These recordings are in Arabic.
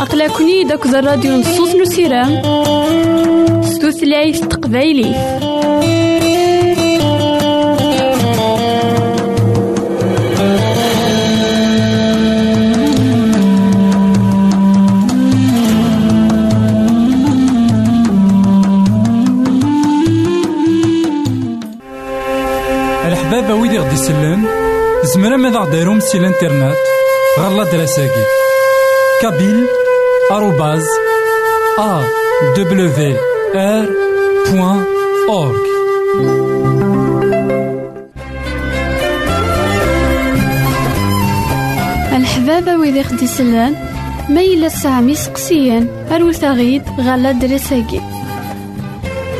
أقلكني داك الراديو نصوص نسيرام ستوثلايف تقبايلي. الحبابة ويدي غدي يسلم زمرا ماذا غديرهم سي الانترنت؟ غالا دراساكي كابيل آروباز أ دبليو آر بوان أورك الحبابة ويلي خدي سلان ما إلا سامي سقسيان الوثغيد غالا دراساكي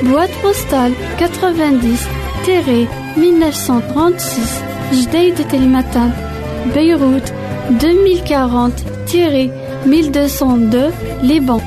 بواد بوستال 90 1936 Jdeï de Telmatan, Beyrouth 2040-1202 Liban.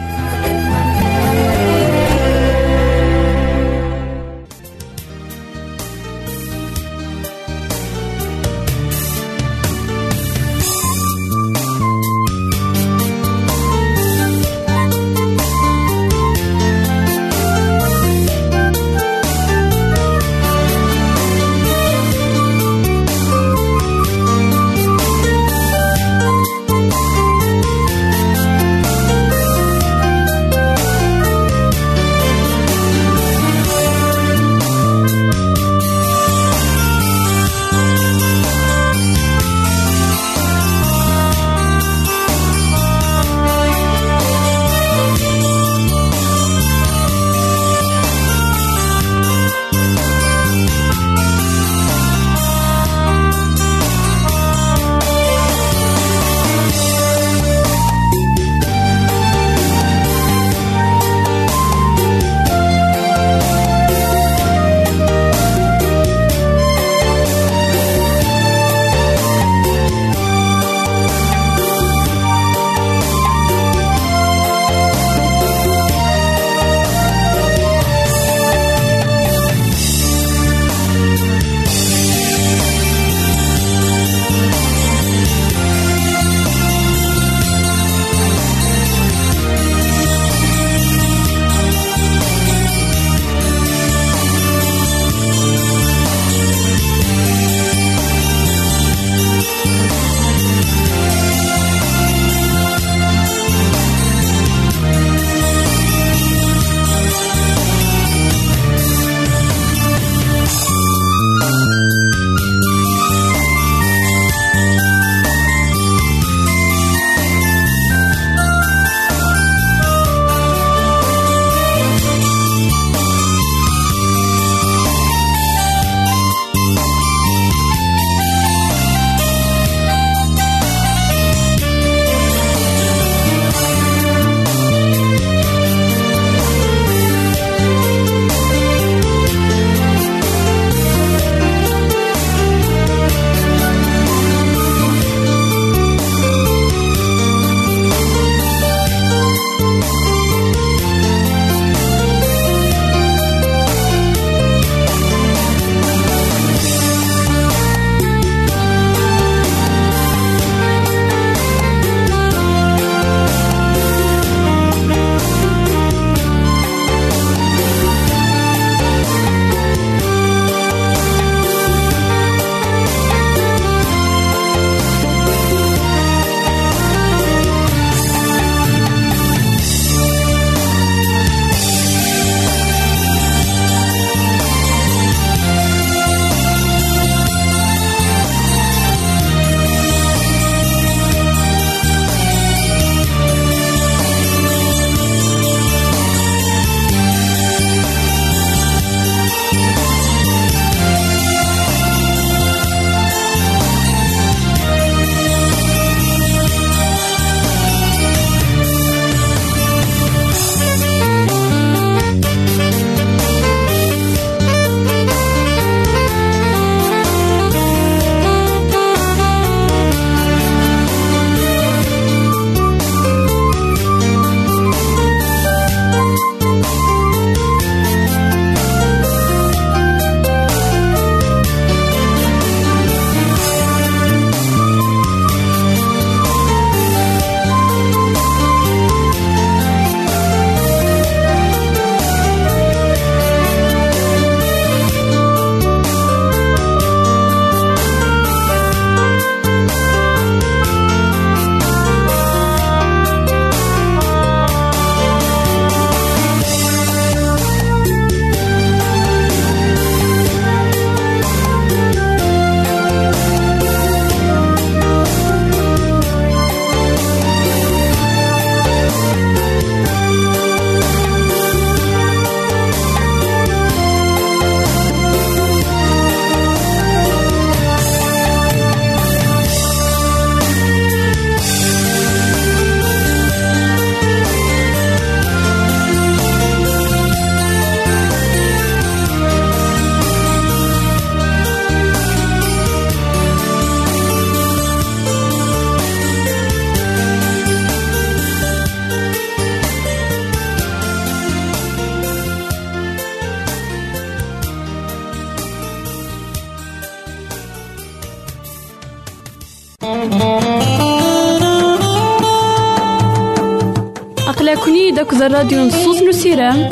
أقلكني داك الراديو نصوص نسيرام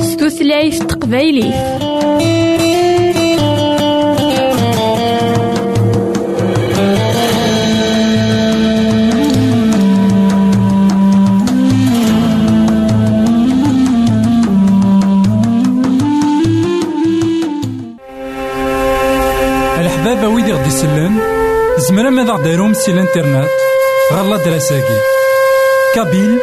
ستوثلايف تقبايلي. الحبابة ويدي غدي يسلم زمرا ماذا غديرهم سي الانترنت؟ غالا دراساكي كابيل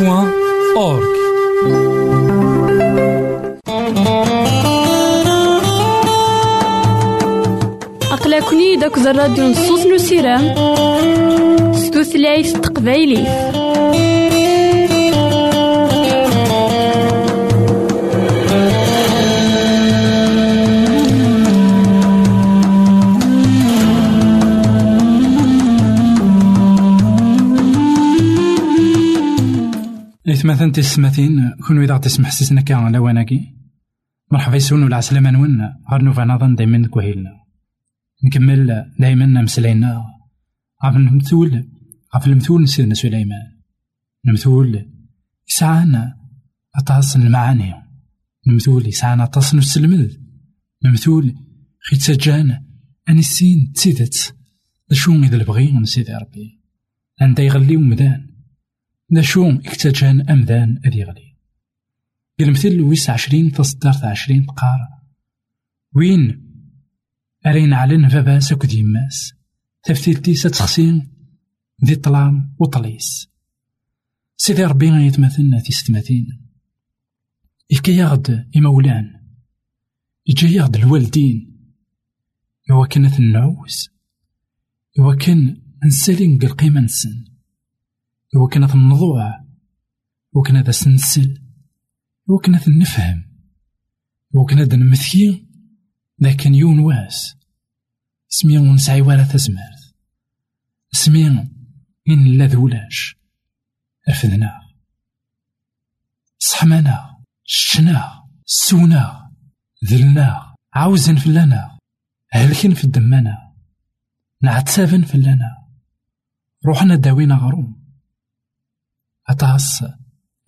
بوان أورك أقلكني داك الراديو نصوص نسيرام ستوثلايف تقبايلي إثمثن تسمثين كون إذا تسمح سيسنا على وناكي مرحبا يسون ولا عسلامة نون غير نوفا نظن دايما كوهيلنا نكمل دايما مسلاينا عف المثول عف المثول سيدنا سليمان المثول يسعانا أطاس المعاني. المثول يسعانا أطاس نسلمد المثول خي تسجانا أني السين تسيدت شو إذا البغي من سيدي ربي. أنت يغلي ومدان دا شو اكتجان أمذان أذي غلي المثل ويس عشرين تصدرت عشرين تقار وين أرين علن فبا سكد يماس تفتيلتي ستخسين ذي طلام وطليس. سيدي ربي يتمثلنا في ستماثين إفكا ياغد إمولان. إجا ياغد الوالدين. إوا كانت النعوس إوا كان نسالين القيمة نسن كانت النضوع إوا كان هذا سنسل كانت نفهم إوا كان هذا نمثي لكن يون واس سمي ونسعي ولا تزمرت سمي إن لا ذولاش رفدنا صحمنا شنا سونا ذلنا عاوزن فلانا هلكن في الدمانا نعتسافن فلانا روحنا داوينا غروم. أطاس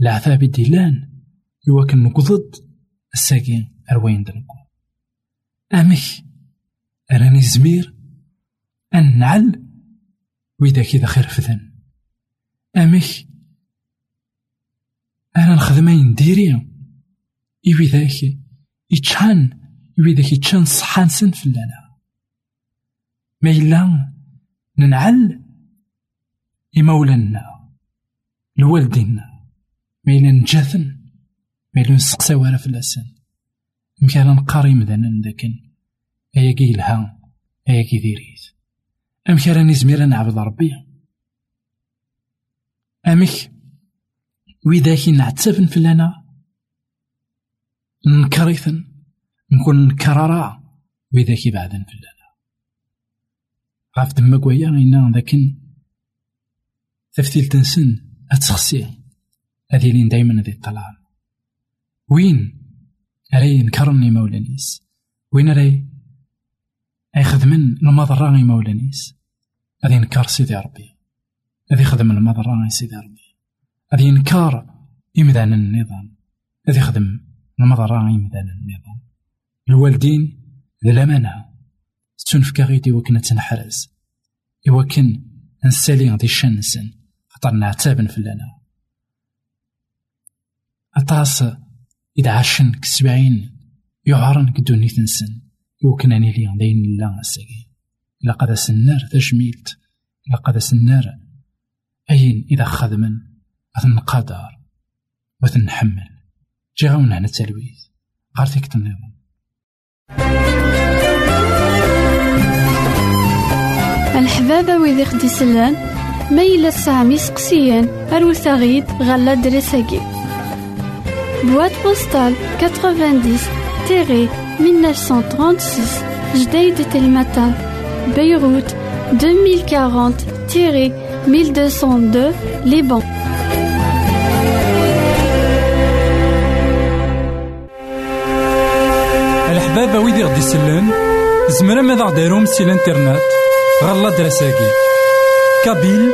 العذاب ديلان يوكن نقضد الساقين أروين دنكو أمك أراني زمير أن نعل وإذا كذا خير فذن. أمك أنا نخدمين ديري إوي ذاك يتشان إوي ذاك يتشان صحان سن فلانا. ما إلا ننعل إمولانا. لوالدينا ما إلا نجاثن ما إلا نسقسا ورا فلاسن مكان نقاري مدانا لكن أياكي يلها أياكي ديريت أمك راني زمير نعبد ربي. أمك وإذا نعتسفن فلانا نكريثن نكون نكرارا وإذا كي بعدن فلانا. غاف دما إنا لكن تفتيل تنسن أتسخسي هذه لين دايما ذي الطلال وين؟ راي نكرني مولانيس وين راي أي خدمن المضرة مولانيس هذه ينكر سيدي ربي. هذه خدم المضرة سيدي ربي. هذه ينكر إمدان النظام. هذه يخدم المضرة إمدان النظام. الوالدين ذا الأمانة تنفكا غيدي وكنا تنحرز. إوا كان نسالي غادي الشنسن خاطر نعتابن فلانا أطاس إذا عاشن كسبعين يعرن كدوني تنسن. يوكن أني لي داين لا ساقي إلا قد سنار تجميلت إلا قد سنار. أين إذا خدمن؟ أثنقدر وتنحمل. جي غاونا هنا التلويث فيك النظام الحبابة ويدي خدي سلان ميلا سامي سقسيان أروت غيد غالا دريساكي. بواد بوستال 90 تيري 1936 جديد تلمتان بيروت 2040 تيري 1202 ليبان. الحبابة ويدي غدي يسلن زمرا ماذا غديرهم سي الإنترنت؟ غالا دراساكي كابيل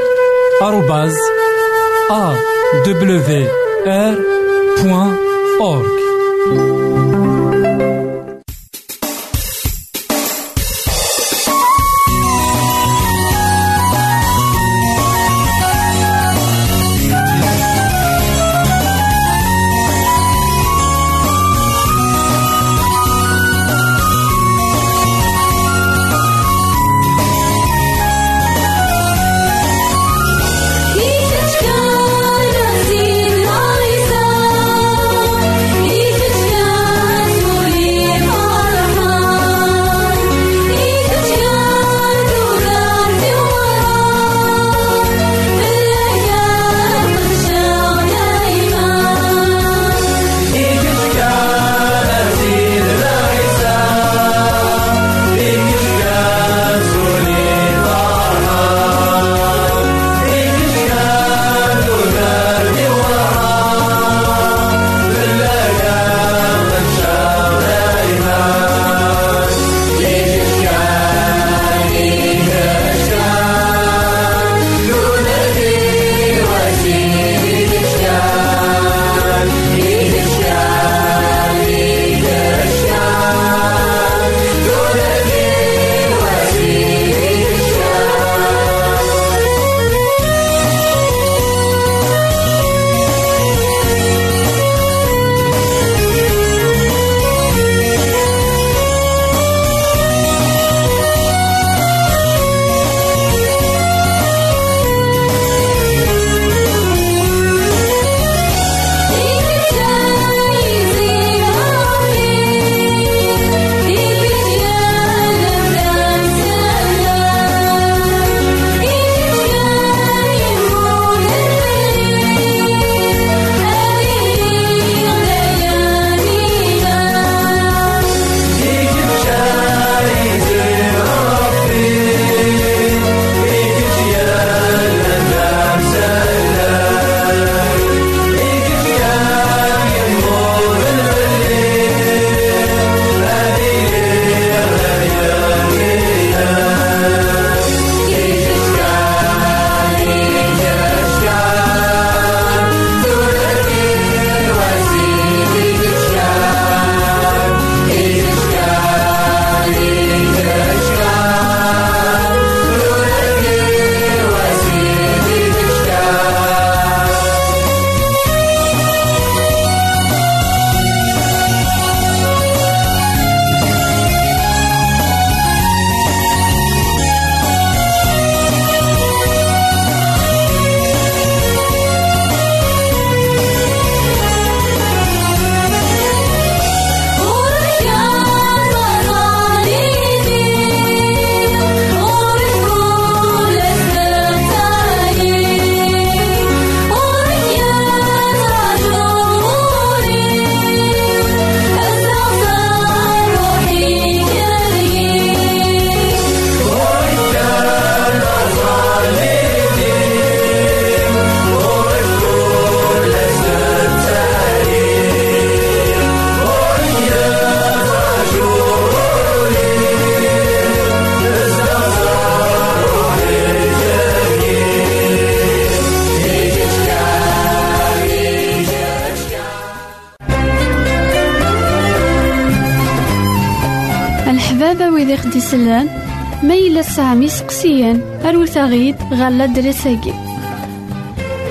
سامي سقسيان أروت غيد غالا دريساكي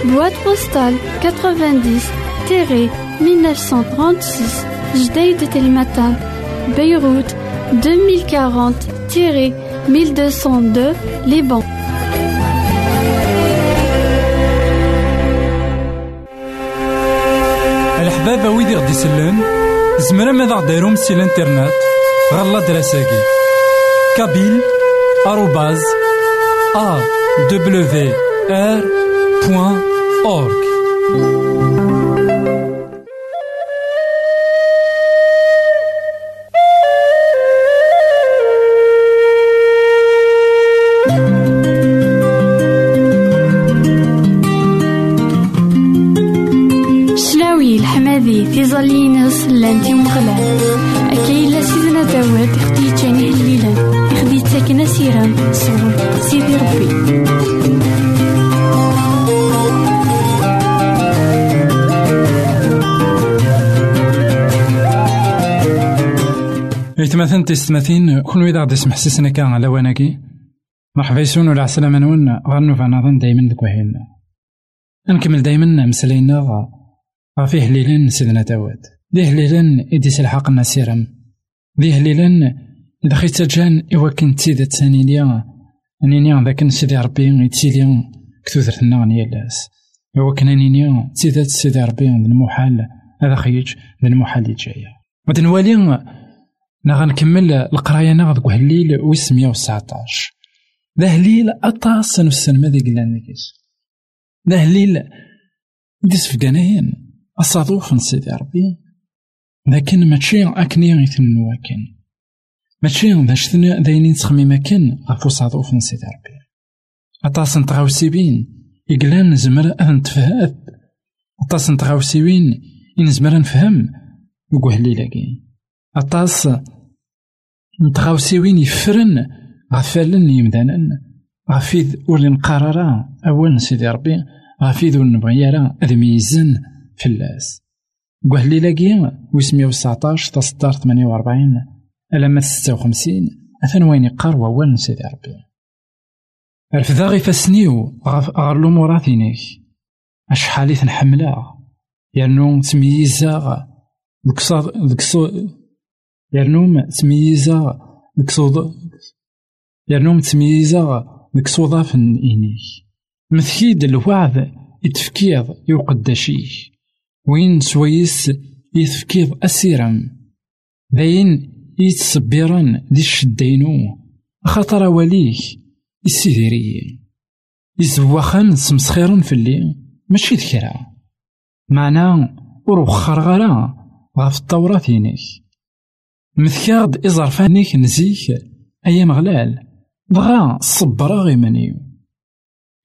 بواد بوستال 90 تيري 1936 جديد تلمتان بيروت 2040 تيري 1202 لبنان الحبابة ويدي غدي يسلن زمرا ماذا غديرهم سي الانترنت غالا دراساكي. kabyle awr.org Asirem sɣur Sidi Rebbi. إتمثل تستمثين كون إذا غادي يسمح سيسنا كان على واناكي مرحبا يسون ولا عسلامة نون غنوفا فنظن دايما ديك وهيلنا نكمل دايما مسلينا غا فيه ليلان سيدنا داود ديه ليلان إدي سلحقنا سيرم ديه ليلان إذا خيت جان إوا كنت تيدا تساني ليا نينيا ذاك سيدي ربي يتسيلي كثوثرتنا نيالاس إوا كنا نينيا تيدا سيدي ربي المحال هذا خيج المحال يجايا ودنوالي نا غنكمل القراية نا غدك هليل ويس مية وتسعطاش ذا هليل أطاس نفسن ماذا قلنا نكيس ذا هليل ديس فقانين أصادوف سيدي ربي. لكن ماشي أكني يثنو أكن ماشي ذا شتنا داينين تخميم أكن غفو صادوف سيدي ربي. أطاس نتغاوسيبين إقلان زمر أذن تفهأت. أطاس نتغاوسيبين إن زمر نفهم يقول هليل أطاس نتغاوسيوين يفرن غفالن يمدانن. غفيد ولي نقرارا أول سيدي ربي. غفيد ولي نبغي يرى أذ ميزن فلاس. قهلي لاقي ويسمية وسعطاش تصدار ثمانية وربعين ألما ستة وخمسين أثن وين يقار وأول سيدي ربي. الفذا غي فاسنيو غار الأمور ثينيك. أشحالي تنحملها يرنو تمييزا ديك يرنوم تمييزا ديك صوض يرنوم تمييزا ديك صوضاف إنيك مثكيد الوعد يتفكيض يوقداشيك وين سويس يتفكيض أسيرم. داين يتصبرن دي الشدينو خاطر وليك يسيديري يزوخن سمسخيرن في اللي ماشي ذكرى معنا وروخر غرا غاف التوراة ينيك. مثكاد إزرفانيك نزيك أيا مغلال بغا صبرا غيمانيو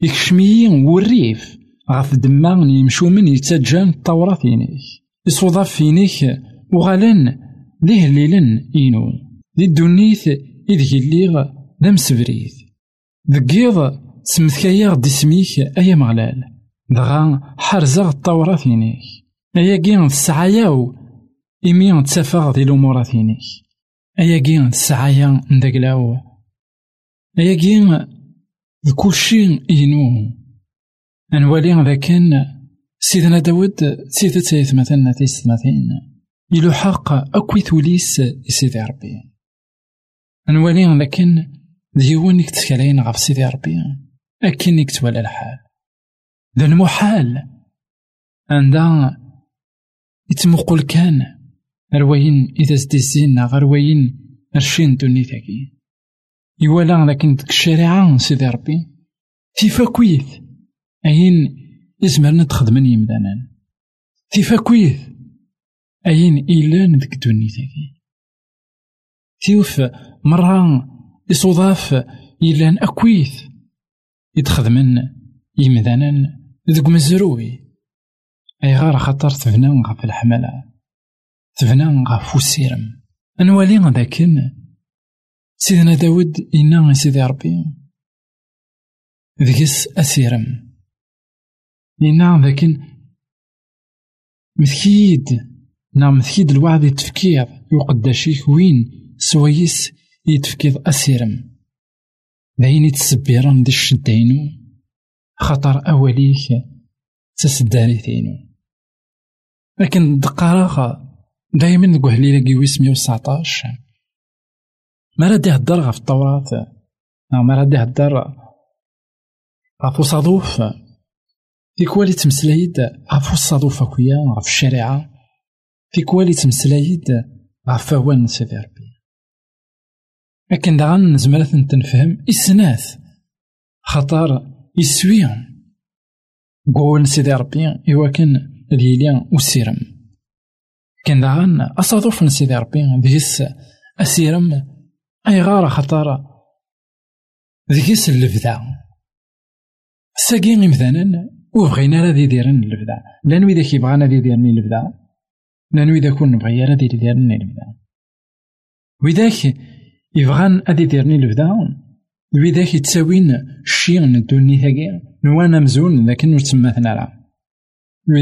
يكشميين والريف غاف دمان يمشو من يتجان التوراة ينيك. يصوضاف فينيك وغالن ليه ليلن إينو؟ دي الدنيث إذ الليغ دام سبريث دقيض سمثكايا غدي سميك أيا مغلال دغا حرزا التوراة ينيك أيا كين السعاياو إمي تسافغ دي الأموراتينيك أيا كين السعايا ندقلاو أيا كين كلشي إينو. أنوالي ذا كان سيدنا داود سيدة تايث مثلا تيس مثلا إلو حق أكوي ثوليس سيدي ربي أنوالي ذا كان ديوان تسكالين غف سيدي ربي أكن يكتوالى الحال. ذا المحال. عندها يتمقل كان رواين إذا زديزين غير رواين رشين دونيتاكي يوالا لكن ديك الشريعة سيدي ربي تيفا كويث أين إزمرنا تخدمن يمدانا تيفا كويث أين إيلان ديك دونيتاكي تيوف مرة يصوضاف إيلان أكويث يتخدمن يمدانا ذوك مزروي. أي غار خطر تفنى غف الحملة تبنى غف السيرم أنوالي ذاكن سيدنا داود إنا سيدي ربي. ذكس أسيرم. إنا ذاكن مثكيد نا مثكيد الوعد يتفكير يقداشيك وين سويس يتفكير أسيرم داين يتسبيران دي الشدينو خطر أوليك تسداري ثينو لكن دقارا دايما نقول لي لاقي ويس مية وتسعطاش ما راه يهدر غف التوراة ما راه يهدر غف صادوف في كوالي تمسلايد غف الصادوف أكويا غف الشريعة في كوالي تمسلايد غف فوان سيدي ربي. لكن داغن نزمرات تنفهم إسناث خطر يسويهم. قول سيدي ربي إوا كان ديالي وسيرم كان داغن أصادوف من سيدي ربي ديس أسيرم أي غارة خطارة ديس اللفدا ساقي مثلا وبغينا راه ديرن اللفدا لأن ويدا كيبغانا ديرني اللفدا لأن ويدا كون نبغي راه ديرني اللفدا وإذاك يبغان أدي ديرني اللفدا ذاك يتساوين الشي من الدوني ثاقي نوانا مزون لكن ور تسماتنا راه.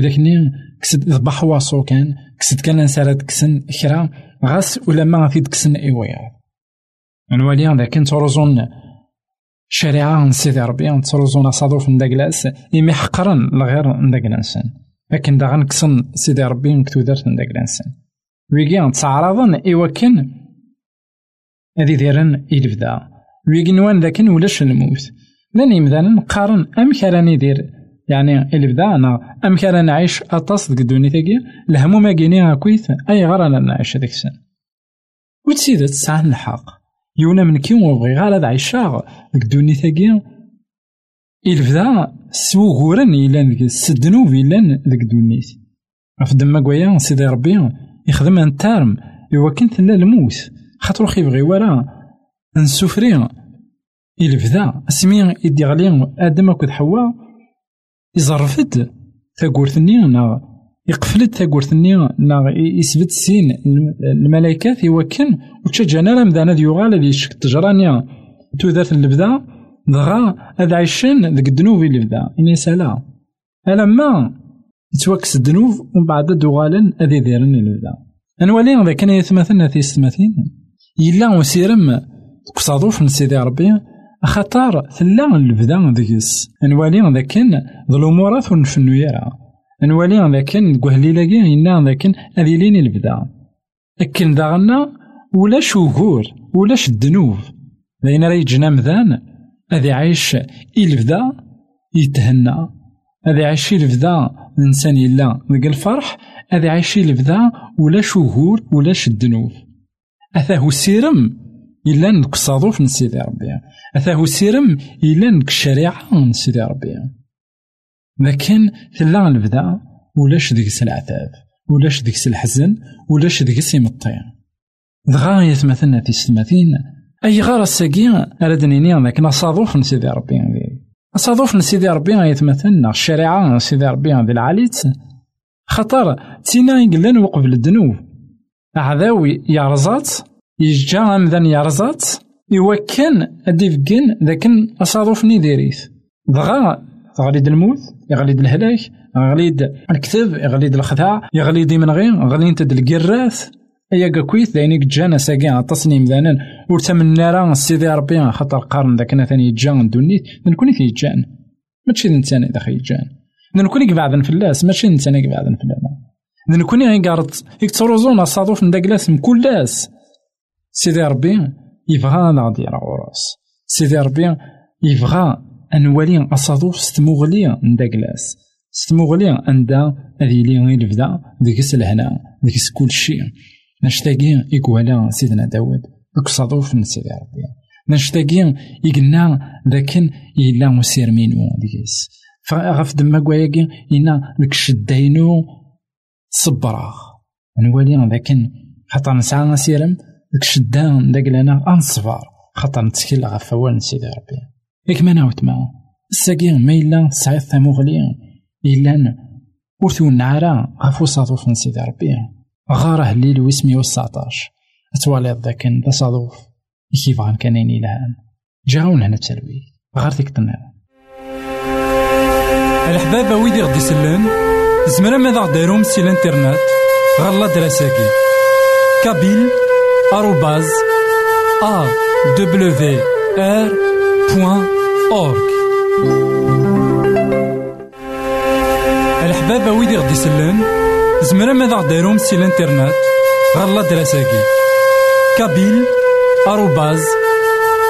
ذاك ني كسد ذبح واصو كان كسد كان نسالات كسن كرا غاس ولا ما غادي تكسن ايويا نوالي ذاك نتروزون شريعة سيدي ربي نتروزون صادوف نداكلاس إمي حقرا لغير نداكلانسان لكن دا غنكسن سيدي ربي نكتو دارت نداكلانسان ويكي نتعرضن إوا كان هادي ديرن إلفدا ويكي نوان لكن ولاش الموت لأن يمدانا نقارن أمك راني دير يعني البدا أنا أمك راني نعيش أطاس ديك الدنيا الهموم ماكيني هاكويت أي غير أنا نعيش هذيك السن وتسيدت تسعى الحق يونا من كي وبغي غير هاد عيشاغ ديك الدنيا تاكي سوغورن يلان ديك السدنوب يلان ديك الدنيت في دما كوايا سيدي ربي يخدم انتارم إوا كان تلا الموت. خاطرو خيبغي ورا نسوفري يلفدا أسمي يدي غلي آدم أكد حواء يزرفد تاكورتني نا يقفلد تاكورتني نا يثبت سين الملائكات يوكن وتشجعنا راه مدانا ديوغال اللي تجرانيا تودات اللبدا دغا هذا عيشان ذك الدنوب اللي بدا إني سالا ألما يتوكس الدنوب ومن بعد دوغالا هذي ديرن اللي بدا أنوالي إذا كان يتمثلنا في ستماثين يلا وسيرم كصادوف من سيدي ربي خطر ثلا البدا ديكس أنوالي إذا كان ذو الأمورات ونفنو يرى أنوالي إذا كان كوهلي لاقي إنا إذا كان هذي لين البدا أكن داغنا ولاش وغور ولاش الدنوب لأن راه يجنا مذان هذا عايش يلفدا يتهنى. هذا عايش يلفدا الإنسان يلا ذاك الفرح. هذا عايش يلفدا ولا شهور ولا الدنوب أثاه سيرم إلا نك الصادوف من سيدي ربي. أثاه سيرم إلا نك الشريعة من سيدي ربي. لكن تلا البدا ولاش ديك العذاب؟ ولاش ديك الحزن؟ ولاش ديك يمطين دغا يتمثلنا في ستماثين أي غار الساقي أراد نيني ذاك نصادوف نسيدي ربي. نصادوف نسيدي ربي يتمثلنا الشريعة نسيدي ربي ذي العاليت. خطر تينا يقلن وقبل الدنوب عذاوي يرزات يجا أمذن يرزات يوكن أديفكن ذاك أصادوف نيديريث دغا غليد الموت يغليد الهلاك يغليد الكتب يغليد الخداع يغليد من غير غليد القراث ايا كاكويت داينيك جانا ساقي عطاسني مذانا ور تمنى راه سيدي ربي خاطر قارن ذاك أنا ثاني جان دونيت نكوني في جان ماشي نتانا اذا خي جان نكوني بعدا فلاس ماشي نتانا بعدا فلاس نكوني غي قارت يكتروزونا صادوف نداكلاس مكلاس سيدي ربي يبغى لا دير غراس سيدي ربي يبغى انوالي اصادوف ستموغلي نداكلاس ستموغلي عندها هذه لي غير بدا ديك الهنا ديك كل شيء نشتاقي إكوالا سيدنا داود. دوك صادوف من سيدي ربي. نشتاقي يقلنا لكن إلا مسير مينو ديكيس فغف دما كواياكي إنا ديك الشداينو صبراغ. نوالي لكن خاطر نسعى نسيرم ديك الشدان داك لنا أنصفار. خاطر نتكل غف أول سيدي ربي. ياك ما ناوت ما. الساقي ما إلا سعيد ثموغلي إلا ورثو النعرة غفو صادوف من سيدي ربي. غارة الليل ويسمي وسعطاش أتوالي ذاك صادوف كيف غان كانيني لهان جاون هنا تسلوي غار ديك الطنير الحباب ويدي غدي سلان. زمرا ماذا غديرهم سي الانترنت. غالا دراساكي. كابيل آروباز ا دبليو ار بوان اورك الحباب ويدي غدي سلان. زمرا ماذا غديرهم سي الانترنت غالا دراساكي كابيل آروباز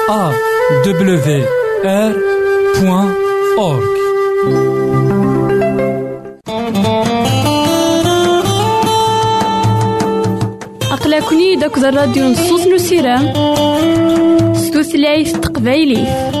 ا دبليو ار بوان اورك أقلكني داك الراديو نصوص نسيران ستوثلايف تقبايليه